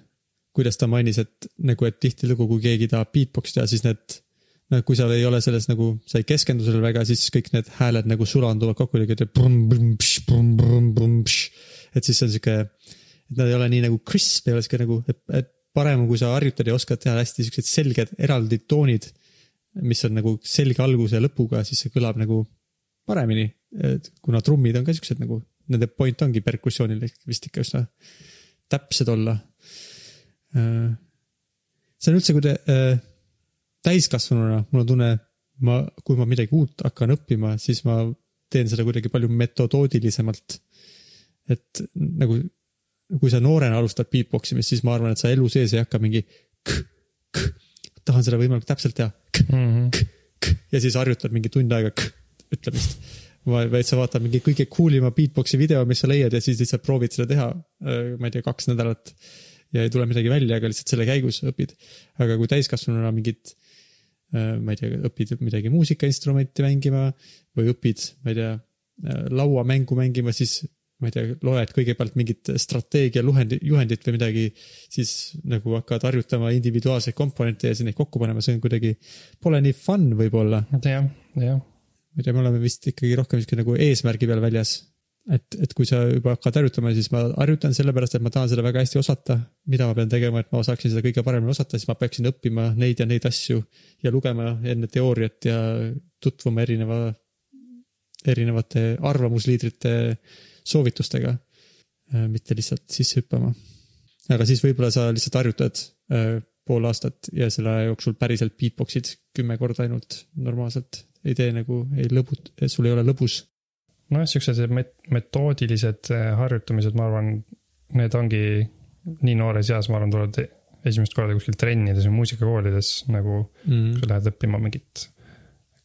kuidas ta mainis, et nagu, et tihtilugu, kui keegi tahab beatbox teha, siis need no kui sa ei ole selles nagu, sa ei keskendu sellele väga, siis kõik need hääled nagu sulanduvad kokku, et siis see on sihuke, et nad ei ole nii nagu crisp, ei ole sihuke nagu, et, parem kui sa harjutad ja oskad teha hästi siuksed selged eraldi toonid, mis on nagu selge alguse ja lõpuga, siis see kõlab nagu paremini. kuna trummid on ka siuksed nagu, nende point ongi perkussioonil vist ikka üsna täpsed olla. see on üldse, kui te äh, täiskasvanuna, mul on tunne, ma, kui ma midagi uut hakkan õppima, siis ma teen seda kuidagi palju metodoodilisemalt. et nagu, kui sa noorena alustad beatbox imist, siis ma arvan, et sa elu sees ei hakka mingi k, k, tahan seda võimalikult täpselt teha k, Mhm. k, k, ja siis harjutad mingi tund aega k, ütlemist. vaid sa vaatad mingi kõige cool ima beatbox'i video, mis sa leiad ja siis lihtsalt proovid seda teha, ma ei tea, kaks nädalat ja ei tule midagi välja, aga lihtsalt selle käigus õpid. aga kui täiskasvanuna mingit, ma ei tea, õpid midagi muusikainstrumenti mängima või õpid, ma ei tea, lauamängu mängima, siis ma ei tea, loed kõigepealt mingit strateegia juhendit või midagi, siis nagu hakkad harjutama individuaalseid komponente ja siis neid kokku panema, see on kuidagi, pole nii fun võib-olla. jah, jah, ma ei tea, me oleme vist ikkagi rohkem sihuke nagu eesmärgi peal väljas. et, et kui sa juba hakkad harjutama, siis ma harjutan sellepärast, et ma tahan seda väga hästi osata. mida ma pean tegema, et ma saaksin seda kõige paremini osata, siis ma peaksin õppima neid ja neid asju ja lugema enne teooriat ja tutvuma erineva, erinevate arvamusliidrite soovitustega. mitte lihtsalt sisse hüppama. aga siis võib-olla sa lihtsalt harjutad äh, pool aastat ja selle aja jooksul päriselt beatbox'id kümme korda ainult normaalselt. ei tee nagu, ei lõbut-, sul ei ole lõbus. nojah, siuksed met-, metoodilised eh, harjutamised, ma arvan, need ongi nii noores eas, ma arvan, tulevad esimest korda kuskil trennides või muusikakoolides nagu Mm. kui sa lähed õppima mingit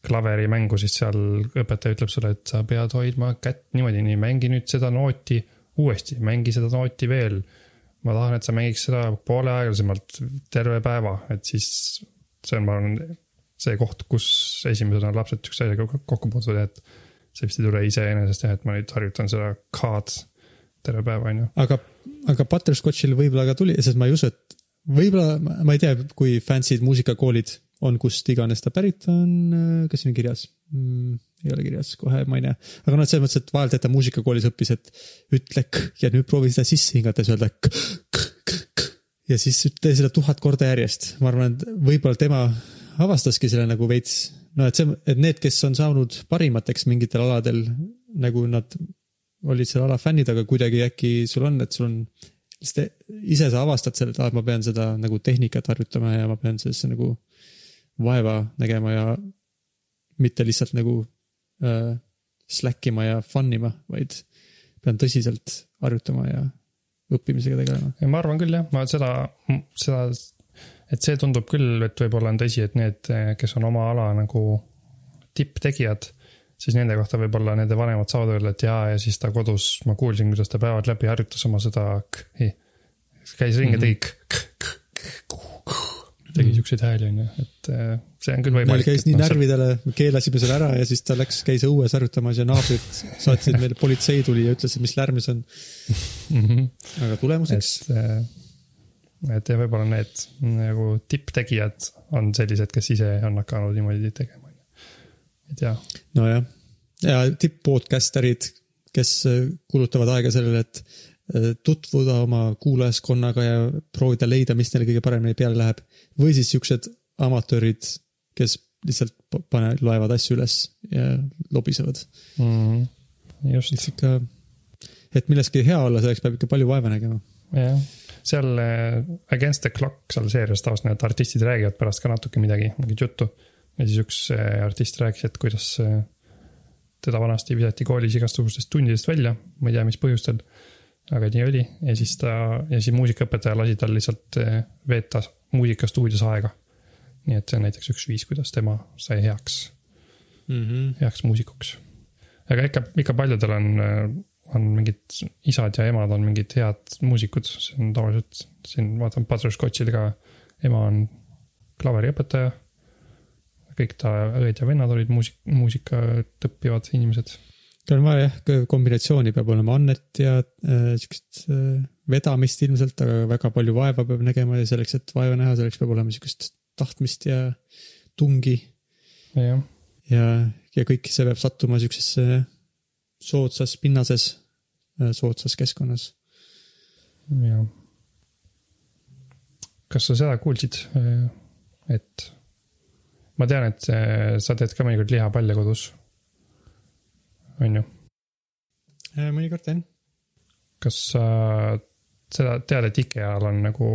klaverimängu, siis seal õpetaja ütleb sulle, et sa pead hoidma kätt niimoodi, nii mängi nüüd seda nooti uuesti, mängi seda nooti veel. ma tahan, et sa mängiks seda poole aeglasemalt terve päeva, et siis see on, ma arvan, see koht, kus esimesena lapsed siukse asjaga kokku puutuvad, et see vist ei tule iseenesest jah, et ma nüüd harjutan seda K-d terve päeva, on ju. aga, aga Butterscotchil võib-olla ka tuli, sest ma ei usu, et võib-olla, ma ei tea, kui fancy'd muusikakoolid on, kust iganes ta pärit on, kas siin on kirjas mm,? ei ole kirjas kohe, ma ei näe. aga noh, selles mõttes, et vahelt, et ta muusikakoolis õppis, et ütle k ja nüüd proovi seda sisse hingates öelda k, k, k, k ja siis tee seda tuhat korda järjest. ma arvan, et võib-olla tema avastaski selle nagu veits, no et see, et need, kes on saanud parimateks mingitel aladel, nagu nad olid selle ala fännid, aga kuidagi äkki sul on, et sul on, sest ise sa avastad selle, et aa, ma pean seda nagu tehnikat harjutama ja ma pean sellesse nagu vaeva nägema ja mitte lihtsalt nagu äh, slack ima ja fun ima, vaid pean tõsiselt harjutama ja õppimisega tegelema. ma arvan küll jah, ma seda, seda, et see tundub küll, et võib-olla on tõsi, et need, kes on oma ala nagu tipptegijad, siis nende kohta võib-olla nende vanemad saavad öelda, et jaa, ja siis ta kodus, ma kuulsin, kuidas ta päevad läbi harjutas oma seda k-i. käis ringi, tegi k- k- k- k- k- tegi siukseid hääli, onju, et äh, see on küll võimalik. käis nii närvidele, me keelasime selle ära ja siis ta läks, käis õues harjutamas ja naabrid saatsid meile, politsei tuli ja ütles, et mis lärm see on. aga tulemuseks et, ja võib-olla need nagu tipptegijad on sellised, kes ise on hakanud niimoodi tegema. ei tea, nojah, ja tipp-podcasterid, kes äh, kulutavad aega sellele, et äh, tutvuda oma kuulajaskonnaga ja proovida leida, mis neile kõige paremini peale läheb. või siis siuksed amatöörid, kes lihtsalt pane, loevad asju üles ja lobisevad. just et ikka, et milleski hea olla, selleks peab ikka palju vaeva nägema. jah, seal äh, Against the Clock seal seerias tavaliselt need artistid räägivad pärast ka natuke midagi, mingit juttu. ja siis üks äh, artist rääkis, et kuidas äh, teda vanasti visati koolis igasugustest tundidest välja, ma ei tea, mis põhjustel. aga nii oli ja siis ta ja siis muusikaõpetaja lasi tal lihtsalt veeta muusikastuudios aega. nii et see on näiteks üks viis, kuidas tema sai heaks, Mm -hmm. heaks muusikuks. aga ikka, ikka paljudel on, on mingid isad ja emad on mingid head muusikud, see on tavaliselt siin vaatan Butterscotchil ka, ema on klaveriõpetaja. kõik ta õed ja vennad olid muusik, muusikat õppivad inimesed. on vaja jah, kombinatsiooni peab olema annet ja äh, siukest äh, vedamist ilmselt, aga väga palju vaeva peab nägema ja selleks, et vaeva näha, selleks peab olema siukest tahtmist ja tungi jah, ja, ja kõik see peab sattuma siuksesse soodsas pinnases, soodsas keskkonnas. jah. kas sa seda kuulsid, et ma tean, et äh, sa teed ka mõnikord lihapalle kodus. on ju, Äh, mõnikord teen. kas sa seda tead, et IKEA-l on nagu,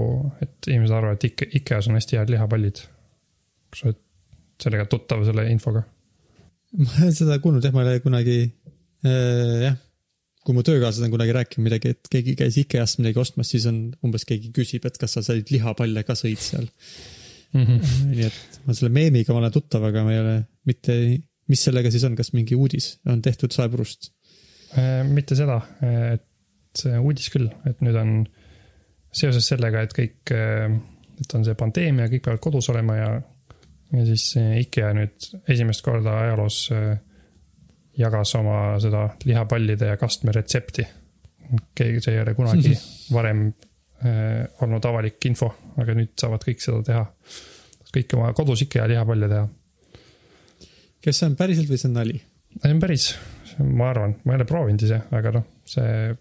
et inimesed arvavad, et Ike-, IKEA-s on hästi head lihapallid. kas sa oled sellega tuttav, selle infoga? (laughs) ma olen seda kuulnud jah, ma ei ole kunagi äh, jah, kui mu töökaaslased on kunagi rääkinud midagi, et keegi käis IKEA-st midagi ostmas, siis on umbes keegi küsib, et kas sa said lihapalle ka sõid seal. nii et ma selle meemiga ma olen tuttav, aga ma ei ole mitte, mis sellega siis on, kas mingi uudis on tehtud saepurust? Äh, mitte seda, et see uudis küll, et nüüd on seoses sellega, et kõik, et on see pandeemia, kõik peavad kodus olema ja, ja siis IKEA nüüd esimest korda ajaloos äh, jagas oma seda lihapallide ja kastme retsepti. keegi, see ei ole kunagi (laughs) varem äh, olnud avalik info, aga nüüd saavad kõik seda teha. kõik oma kodus IKEA lihapalle teha. kas see on päriselt või see on nali? see on päris, ma arvan, ma ei ole proovinud ise, aga noh, see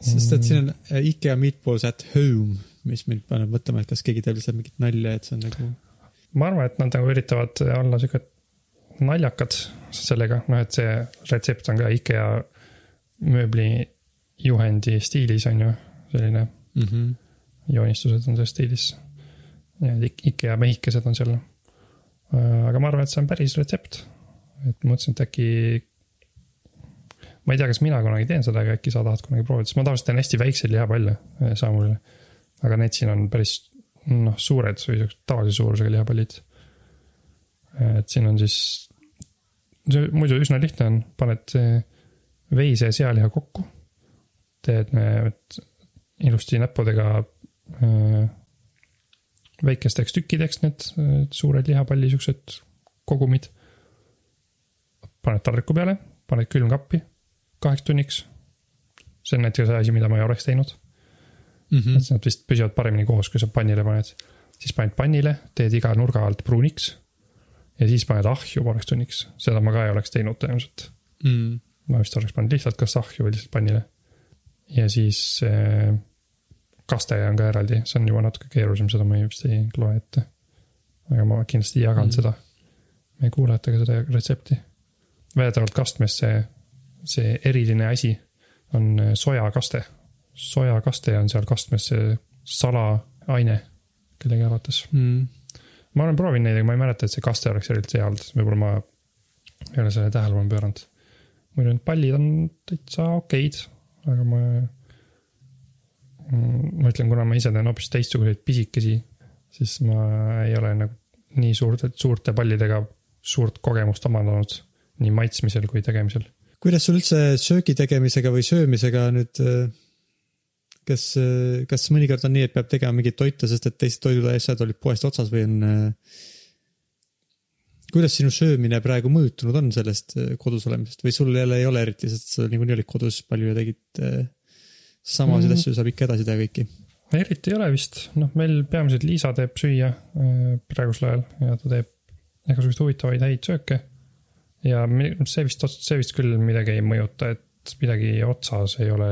sest et siin on äh, IKEA meatballs at home, mis mind paneb mõtlema, et kas keegi teeb lihtsalt mingit nalja, et see on nagu ma arvan, et nad nagu üritavad olla siuke naljakad sellega, noh, et see retsept on ka IKEA mööblijuhendi stiilis on ju, selline mm. -hmm. joonistused on selles stiilis. ja Ik- IKEA mehikesed on seal. aga ma arvan, et see on päris retsept. et mõtlesin, et äkki. ma ei tea, kas mina kunagi teen seda, aga äkki sa tahad kunagi proovida, sest ma tavaliselt teen hästi väikseid lihapalle eh, saamule. aga need siin on päris noh, suured või siuksed tavalise suurusega lihapallid. et siin on siis, see muidu üsna lihtne on, paned veise ja sealiha kokku. teed need ilusti näppudega äh, väikesteks tükkideks need äh, suured lihapalli siuksed kogumid. paned taldriku peale, paned külmkappi kaheks tunniks. see on näiteks asi, mida ma ei oleks teinud Mm et -hmm. siis nad vist püsivad paremini koos, kui sa pannile paned. siis paned pannile, teed iga nurga alt pruuniks. Ja siis paned ahju pooleks tunniks, seda ma ka ei oleks teinud tõenäoliselt Mm. ma vist oleks pannud lihtsalt kas ahju või lihtsalt pannile. ja siis äh, kaste on ka eraldi, see on juba natuke keerulisem, seda ma ei- vist ei loe ette. aga ma kindlasti jagan Mm. mm. seda meie kuulajatega seda retsepti. väidetavalt kastmes see, see eriline asi on äh, sojakaste. sojakaste on seal kastmes see salaaine kellegi arvates. Mm. Ma olen proovinud neid, aga ma ei mäleta, et see kaste oleks eriti hea olnud, võib-olla ma ei ole sellele tähelepanu pööranud. muidu need pallid on täitsa okeid, aga ma. ma ütlen, kuna ma ise teen hoopis teistsuguseid pisikesi, siis ma ei ole nagu nii suurte, suurte pallidega suurt kogemust omandanud nii maitsmisel kui tegemisel. kuidas sul üldse söögi tegemisega või söömisega nüüd, kas, kas mõnikord on nii, et peab tegema mingeid toite, sest et teised toiduasjad olid poest otsas või on. kuidas sinu söömine praegu mõjutunud on sellest äh, kodus olemisest või sul jälle ei ole eriti, sest sa niikuinii olid kodus palju ja tegid äh, samasid Mm. asju, saab ikka edasi teha kõiki. eriti ei ole vist, noh, meil peamiselt Liisa teeb süüa äh, praegusel ajal ja ta teeb igasuguseid huvitavaid häid sööke. ja see vist, see vist küll midagi ei mõjuta, et midagi otsas ei ole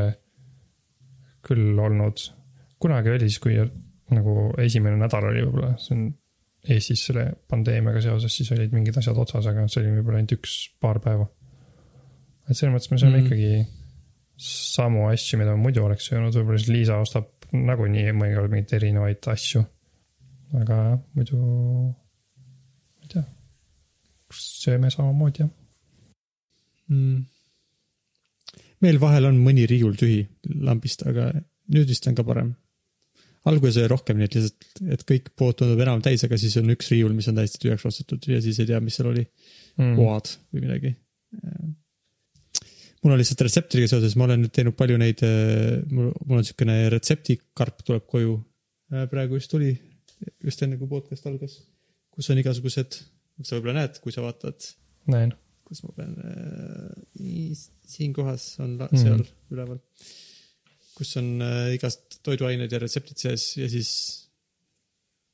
küll olnud. kunagi oli siis, kui nagu esimene nädal oli võib-olla, see on Eestis selle pandeemiaga seoses, siis olid mingid asjad otsas, aga see oli võib-olla ainult üks-paar päeva. et selles mõttes me sööme mm. ikkagi samu asju, mida muidu oleks söönud, võib-olla siis Liisa ostab nagunii mõnikord mingeid erinevaid asju. aga jah, muidu, ma ei tea, sööme samamoodi jah. mm.. Meil vahel on mõni riiul tühi lambist, aga nüüd vist on ka parem. alguses oli rohkem nii, et lihtsalt, et kõik pood tundub enam täis, aga siis on üks riiul, mis on täiesti tühjaks ostetud ja siis ei tea, mis seal oli mm., oad või midagi. mul on lihtsalt retseptidega seoses, ma olen nüüd teinud palju neid, mul, mul on niisugune retseptikarp tuleb koju. praegu just tuli, just enne kui podcast algas, kus on igasugused, sa võib-olla näed, kui sa vaatad näen, kus ma pean äh,, siin kohas on la- Mhm. seal mm. üleval, kus on äh, igast toiduained ja retseptid sees ja siis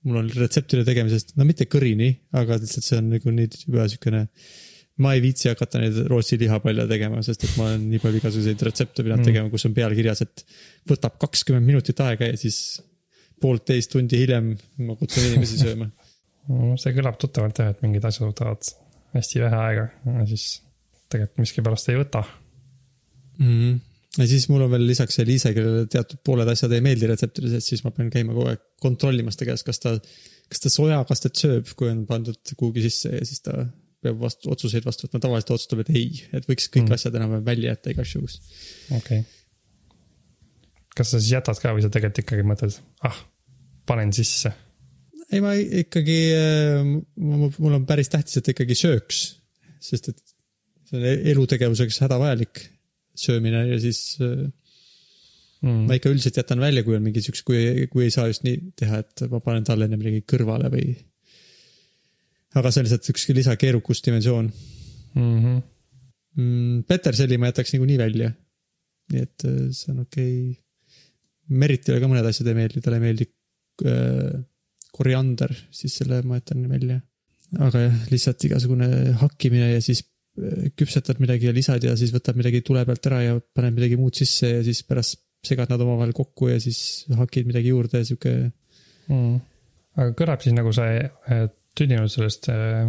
mul on retseptide tegemisest, no mitte kõrini, aga lihtsalt see on nagu nii juba siukene ma ei viitsi hakata neid Rootsi lihapalle tegema, sest et ma olen nii palju igasuguseid retsepte pidanud Mm. tegema, kus on peal kirjas, et võtab kakskümmend minutit aega ja siis poolteist tundi hiljem ma kutsun inimesi sööma. (laughs) Mm, see kõlab tuttavalt jah, et mingid asjad võtavad hästi vähe aega siis tegelikult miskipärast ei võta. mm. -hmm. ja siis mul on veel lisaks see Liise, kellele teatud pooled asjad ei meeldi retseptides, et siis ma pean käima kogu aeg kontrollimas ta käest, kas ta, kas ta sojakastet sööb, kui on pandud kuhugi sisse ja siis ta peab vastu, otsuseid vastu võtma, tavaliselt ta otsustab, et ei, et võiks kõik Mm. mm. asjad enam-vähem välja jätta igaks juhuks. okei okay.. kas sa siis jätad ka või sa tegelikult ikkagi mõtled, ah, panen sisse? ei, ma ikkagi, mul on päris tähtis, et ikkagi sööks, sest et see on e-, elutegevuseks hädavajalik söömine ja siis äh, Mm. ma ikka üldiselt jätan välja, kui on mingi siukse, kui, kui ei saa just nii teha, et ma panen talle enne midagi kõrvale või. aga see on lihtsalt üks lisakeerukusdimensioon Mm -hmm. mm,. Peterselli ma jätaks niikuinii välja. nii et äh, see on okei okay.. Meritile ka mõned asjad ei meeldi, talle ei meeldi äh, koriander, siis selle ma jätan välja. aga jah, lihtsalt igasugune hakkimine ja siis äh, küpsetad midagi ja lisad ja siis võtad midagi tule pealt ära ja paned midagi muud sisse ja siis pärast segad nad omavahel kokku ja siis hakid midagi juurde ja sihuke. Mm. aga kõlab siis nagu sa äh, tüdinud sellest äh,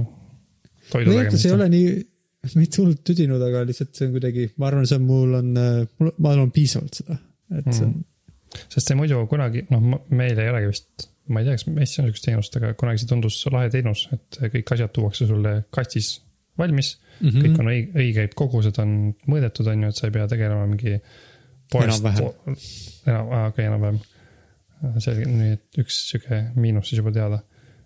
toidu nojah, see ei ole nii, (laughs) mitte hullult tüdinud, aga lihtsalt see on kuidagi, ma arvan, see on mul on, mul, ma olen piisavalt seda, et see on sest see muidu kunagi, noh, meil ei olegi vist, ma ei tea, kas Eestis on sihukest teenust, aga kunagi see tundus lahe teenus, et kõik asjad tuuakse sulle kastis valmis mm, -hmm. kõik on õig-, õigeid kogused on mõõdetud, on ju, et sa ei pea tegelema mingi poest Enam-vähem.. enam, okei, enam-vähem. selge, nii et üks sihuke miinus siis juba teada.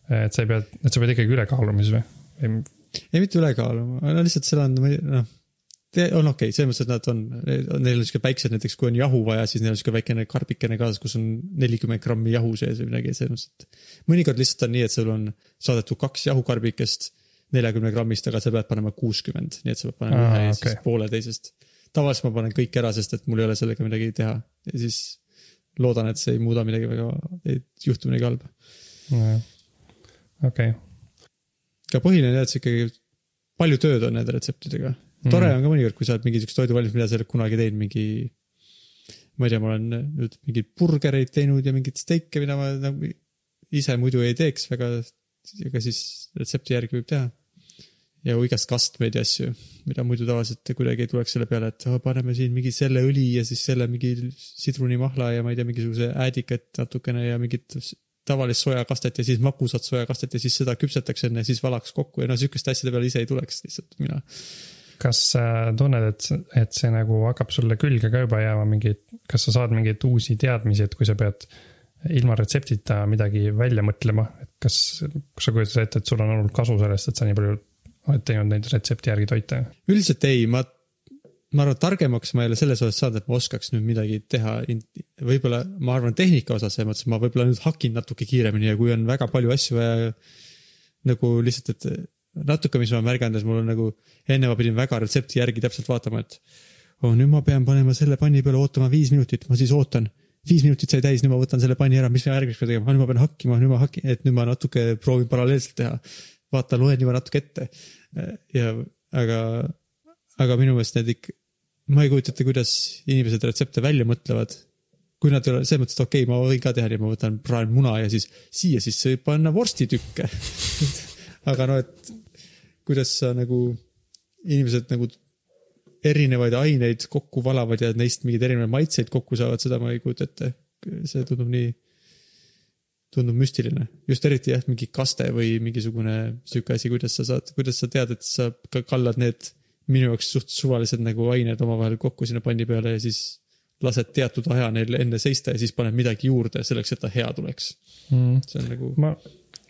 et sa ei pea, et sa pead ikkagi üle kaaluma siis või? ei, mitte ülekaalu, no lihtsalt seal on, noh, on okei okay,, selles mõttes, et nad on, neil on sihuke väiksed, näiteks kui on jahu vaja, siis neil on sihuke väikene karbikene kaasas, kus on nelikümmend grammi jahu sees või midagi, selles mõttes, et mõnikord lihtsalt on nii, et sul on saadetud kaks jahukarbikest neljakümne grammist, aga sa pead panema kuuskümmend, nii et sa pead panema ühe ja siis poole teisest. tavaliselt ma panen kõik ära, sest et mul ei ole sellega midagi teha ja siis loodan, et see ei muuda midagi väga, ei juhtu midagi halba. okei, aga põhiline on jah, et see ikkagi, palju tööd on nende retseptidega. Tore Mhm. on ka mõnikord, kui sa oled mingi siukest toidu valmis, mida sa ei ole kunagi teinud, mingi. ma ei tea, ma olen nüüd mingeid burgereid teinud ja mingeid steike, mida ma nagu ise muidu ei teeks väga. aga siis retsepti järgi võib teha. ja igast kastmeid ja asju, mida muidu tavaliselt kuidagi ei tuleks selle peale, et oh, paneme siin mingi selle õli ja siis selle mingi sidrunimahla ja ma ei tea, mingisuguse äädikat natukene ja mingit tavalist sojakastet ja siis magusat sojakastet ja siis seda küpsetaks enne ja siis valaks kokku ja no sihukeste asjade peale ise ei tuleks lihtsalt mina. Kas sa tunned, et, et see nagu hakkab sulle külge ka juba jääma mingeid, kas sa saad mingeid uusi teadmisi, et kui sa pead ilma retseptita midagi välja mõtlema, et kas, kas sa kujutad ette, et sul on olnud kasu sellest, et sa nii palju oled teinud neid retsepti järgi toite? üldiselt ei, ma, ma arvan, targemaks ma ei ole selles osas saanud, et ma oskaks nüüd midagi teha. võib-olla ma arvan tehnika osas selles mõttes, ma võib-olla nüüd hakin natuke kiiremini ja kui on väga palju asju vaja nagu lihtsalt, et natuke, mis ma et mul on nagu, enne ma pidin väga retsepti järgi täpselt vaatama, et oh nüüd ma pean panema selle panni peale ootama viis minutit, ma siis ootan. viis minutit sai täis, nüüd ma võtan selle panni ära, mis ma järgmiseks pean tegema, nüüd ma pean hakkima, nüüd ma hakin, et nüüd ma natuke proovin paralleelselt teha. vaata, loen juba natuke ette. ja, aga, aga minu meelest need ikka, ma ei kujuta ette, kuidas inimesed retsepte välja mõtlevad. kui nad ei ole selles mõttes, et okei okay,, ma võin ka teha nii, ma võtan praen muna ja siis siia sisse võib panna vorstitukke. (laughs) aga no, et kuidas sa nagu, inimesed nagu erinevaid aineid kokku valavad ja neist mingeid erinevaid maitseid kokku saavad, seda ma ei kujuta ette. see tundub nii, tundub müstiline, just eriti jah, mingi kaste või mingisugune sihuke asi, kuidas sa saad, kuidas sa tead, et sa ka kallad need minu jaoks suht suvalised nagu ained omavahel kokku sinna panni peale ja siis lased teatud aja neil enne seista ja siis paned midagi juurde selleks, et ta hea tuleks. Mm. see on nagu, ma,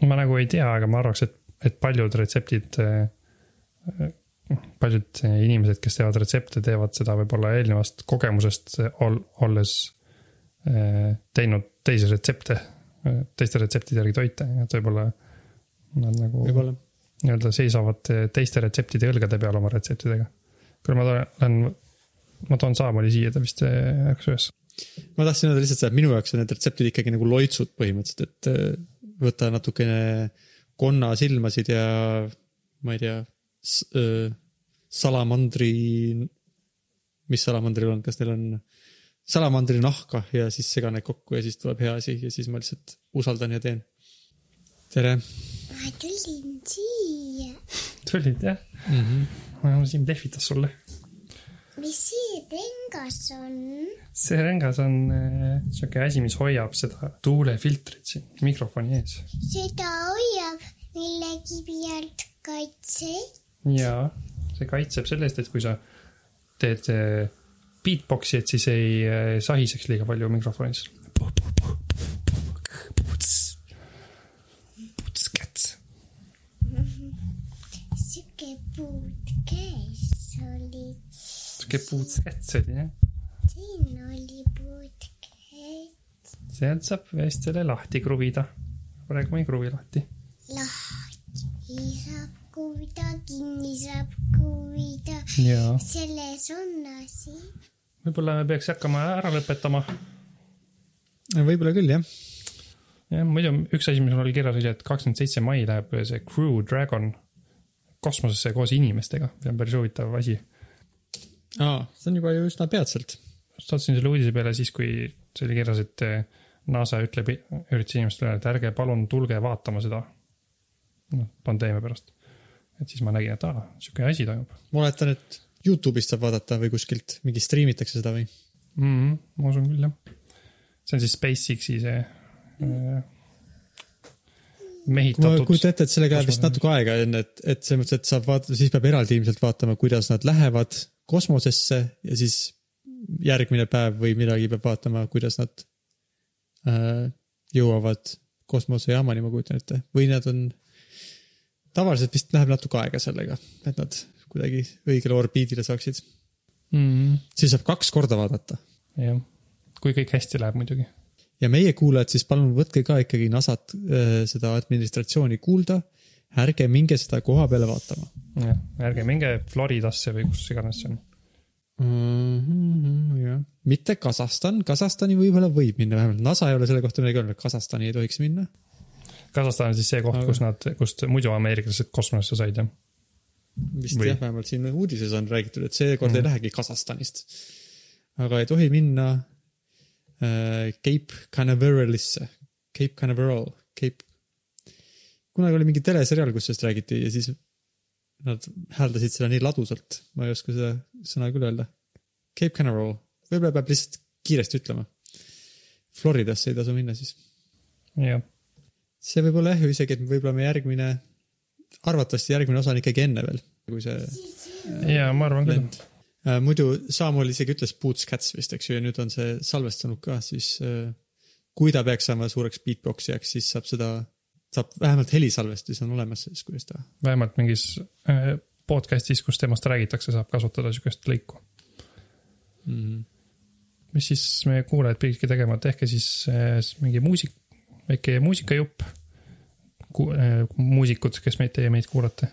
ma nagu ei tea, aga ma arvaks, et, et paljud retseptid, paljud inimesed, kes teevad retsepte, teevad seda võib-olla eelnevast kogemusest ol, olles eh, teinud teisi retsepte, teiste retseptide järgi toite, et võib-olla nad nagu nii-öelda seisavad teiste retseptide õlgade peal oma retseptidega. kuule, ma tulen, ma toon saamoli siia, ta vist ärkas üles. ma tahtsin öelda lihtsalt seda, et minu jaoks on need retseptid ikkagi nagu loitsud põhimõtteliselt, et äh, võtta natukene konnasilmasid ja ma ei tea, salamandri, mis salamandril on, kas neil on salamandri nahka ja siis segan need kokku ja siis tuleb hea asi ja siis ma lihtsalt usaldan ja teen. tere ma tulin siia. (laughs) tulid jah mm? -hmm. mm? Siim lehvitas sulle. mis see rengas on? see rengas on äh, siuke asi, mis hoiab seda tuulefiltrit siin mikrofoni ees. seda hoiab millegi pealt kaitse. ja see kaitseb selle eest, et kui sa teed äh, beatbox'i, et siis ei äh, sahiseks liiga palju mikrofonis. sihuke puud käes. Puutskäts oli jah. siin oli puud käes sealt saab vist selle lahti kruvida. praegu ma ei kruvi lahti. lahti saab kuvida, kinni saab kuvida. jaa. selles on asi. võib-olla me peaks hakkama ära lõpetama. võib-olla küll jah. jah, muidu üks asi, mis mul oli kirjas, oli, et kakskümmend seitse mai läheb see Crew Dragon kosmosesse koos inimestega, see on päris huvitav asi. aa, see on juba ju üsna peatselt. sattusin selle uudise peale siis, kui see oli kirjas, et eh, NASA ütleb, üritas inimestele et ärge palun tulge vaatama seda. noh, pandeemia pärast. et siis ma nägin, et aa, sihuke asi toimub ma oletan, et Youtube'ist saab vaadata või kuskilt mingi striimitakse seda või? mm. -hmm, ma usun küll, jah. see on siis SpaceX'i see ma mehitatud. kujutan ette, et sellega läheb vist natuke aega enne, et, et selles mõttes, et saab vaadata, siis peab eraldi ilmselt vaatama, kuidas nad lähevad kosmosesse ja siis järgmine päev või midagi peab vaatama, kuidas nad äh, jõuavad kosmosejaamani, ma kujutan ette, või nad on, tavaliselt vist läheb natuke aega sellega, et nad kuidagi õigele orbiidile saaksid. mm. -hmm, siis saab kaks korda vaadata jah, kui kõik hästi läheb muidugi. ja meie kuulajad siis palun võtke ka ikkagi NASA-t äh, seda administratsiooni kuulda. ärge minge seda koha peale vaatama jah, ärge minge Floridasse või kus iganes see on. mm. -hmm, jah, mitte Kasahstan, Kasahstani võib-olla võib minna, vähemalt NASA ei ole selle kohta midagi öelnud, Kasahstani ei tohiks minna. Kasahstan on siis see koht Aga-, kus nad, kust muidu ameeriklased kosmosesse said, jah. vist Või- jah, vähemalt siin uudises on räägitud, et seekord mm. Mhm. ei lähegi Kasahstanist. aga ei tohi minna äh, Cape Canaveralisse, Cape Canaveral, Cape. kunagi oli mingi teleseriaal, kus sellest räägiti ja siis nad hääldasid seda nii ladusalt, ma ei oska seda sõna küll öelda. Cape Canaveral, võib-olla peab lihtsalt kiiresti ütlema. Floridasse ei tasu minna siis. jah, see võib olla jah ju isegi, et võib-olla me järgmine, arvatavasti järgmine osa on ikkagi enne veel, kui see ja ma arvan küll. lend. muidu Samuel isegi ütles Boots Cats vist, eks ju, ja nüüd on see salvestanud ka, siis äh, kui ta peaks saama suureks beatboxijaks, siis saab seda, saab vähemalt helisalvestis on olemas siis, kuidas ta. vähemalt mingis äh, podcast'is, kus temast räägitakse, saab kasutada sihukest lõiku. Mm. mis siis meie kuulajad pididki tegema, tehke siis äh, mingi muusik, väike muusikajupp. muusikud, kes meid, teie meid kuulate.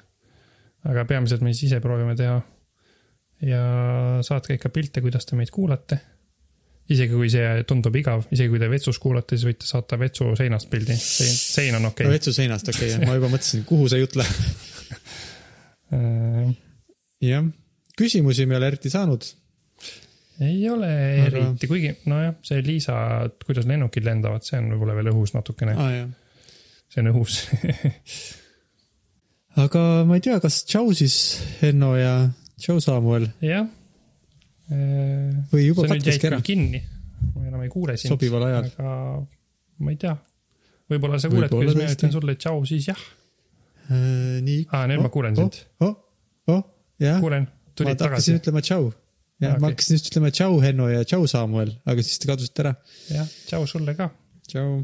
aga peamiselt me siis ise proovime teha. ja saatke ikka pilte, kuidas te meid kuulate. Isegi kui see tundub igav, isegi kui te vetsus kuulate, siis võite saata vetsu seinast pildi, sein, sein on okei okay.. vetsu seinast, okei okay,, ma juba mõtlesin, kuhu see jutt läheb. Äh, jah, küsimusi me ei ole eriti saanud. ei ole Aga- eriti, kuigi nojah, see Liisa, kuidas lennukid lendavad, see on võib-olla veel õhus natukene, ah, see on õhus (laughs) aga ma ei tea, kas tšau siis Henno ja tšau Samuel jah. Või juba katkeski ära kinni, ma enam ei kuule sind. sobival ajal. aga ma ei tea, võib-olla sa kuuled, kuidas tõesti. ütlen sulle tšau, siis jah. Äh, nii. aa, nüüd ma kuulen sind, oh, oh, jah. kuulen, ma tulid hakkasin tagasi. ütlema tšau. ja Aa, ma hakkasin just ütlema tšau Henno ja tšau Samuel, aga siis te kadusite ära. jah, tšau sulle ka. tšau.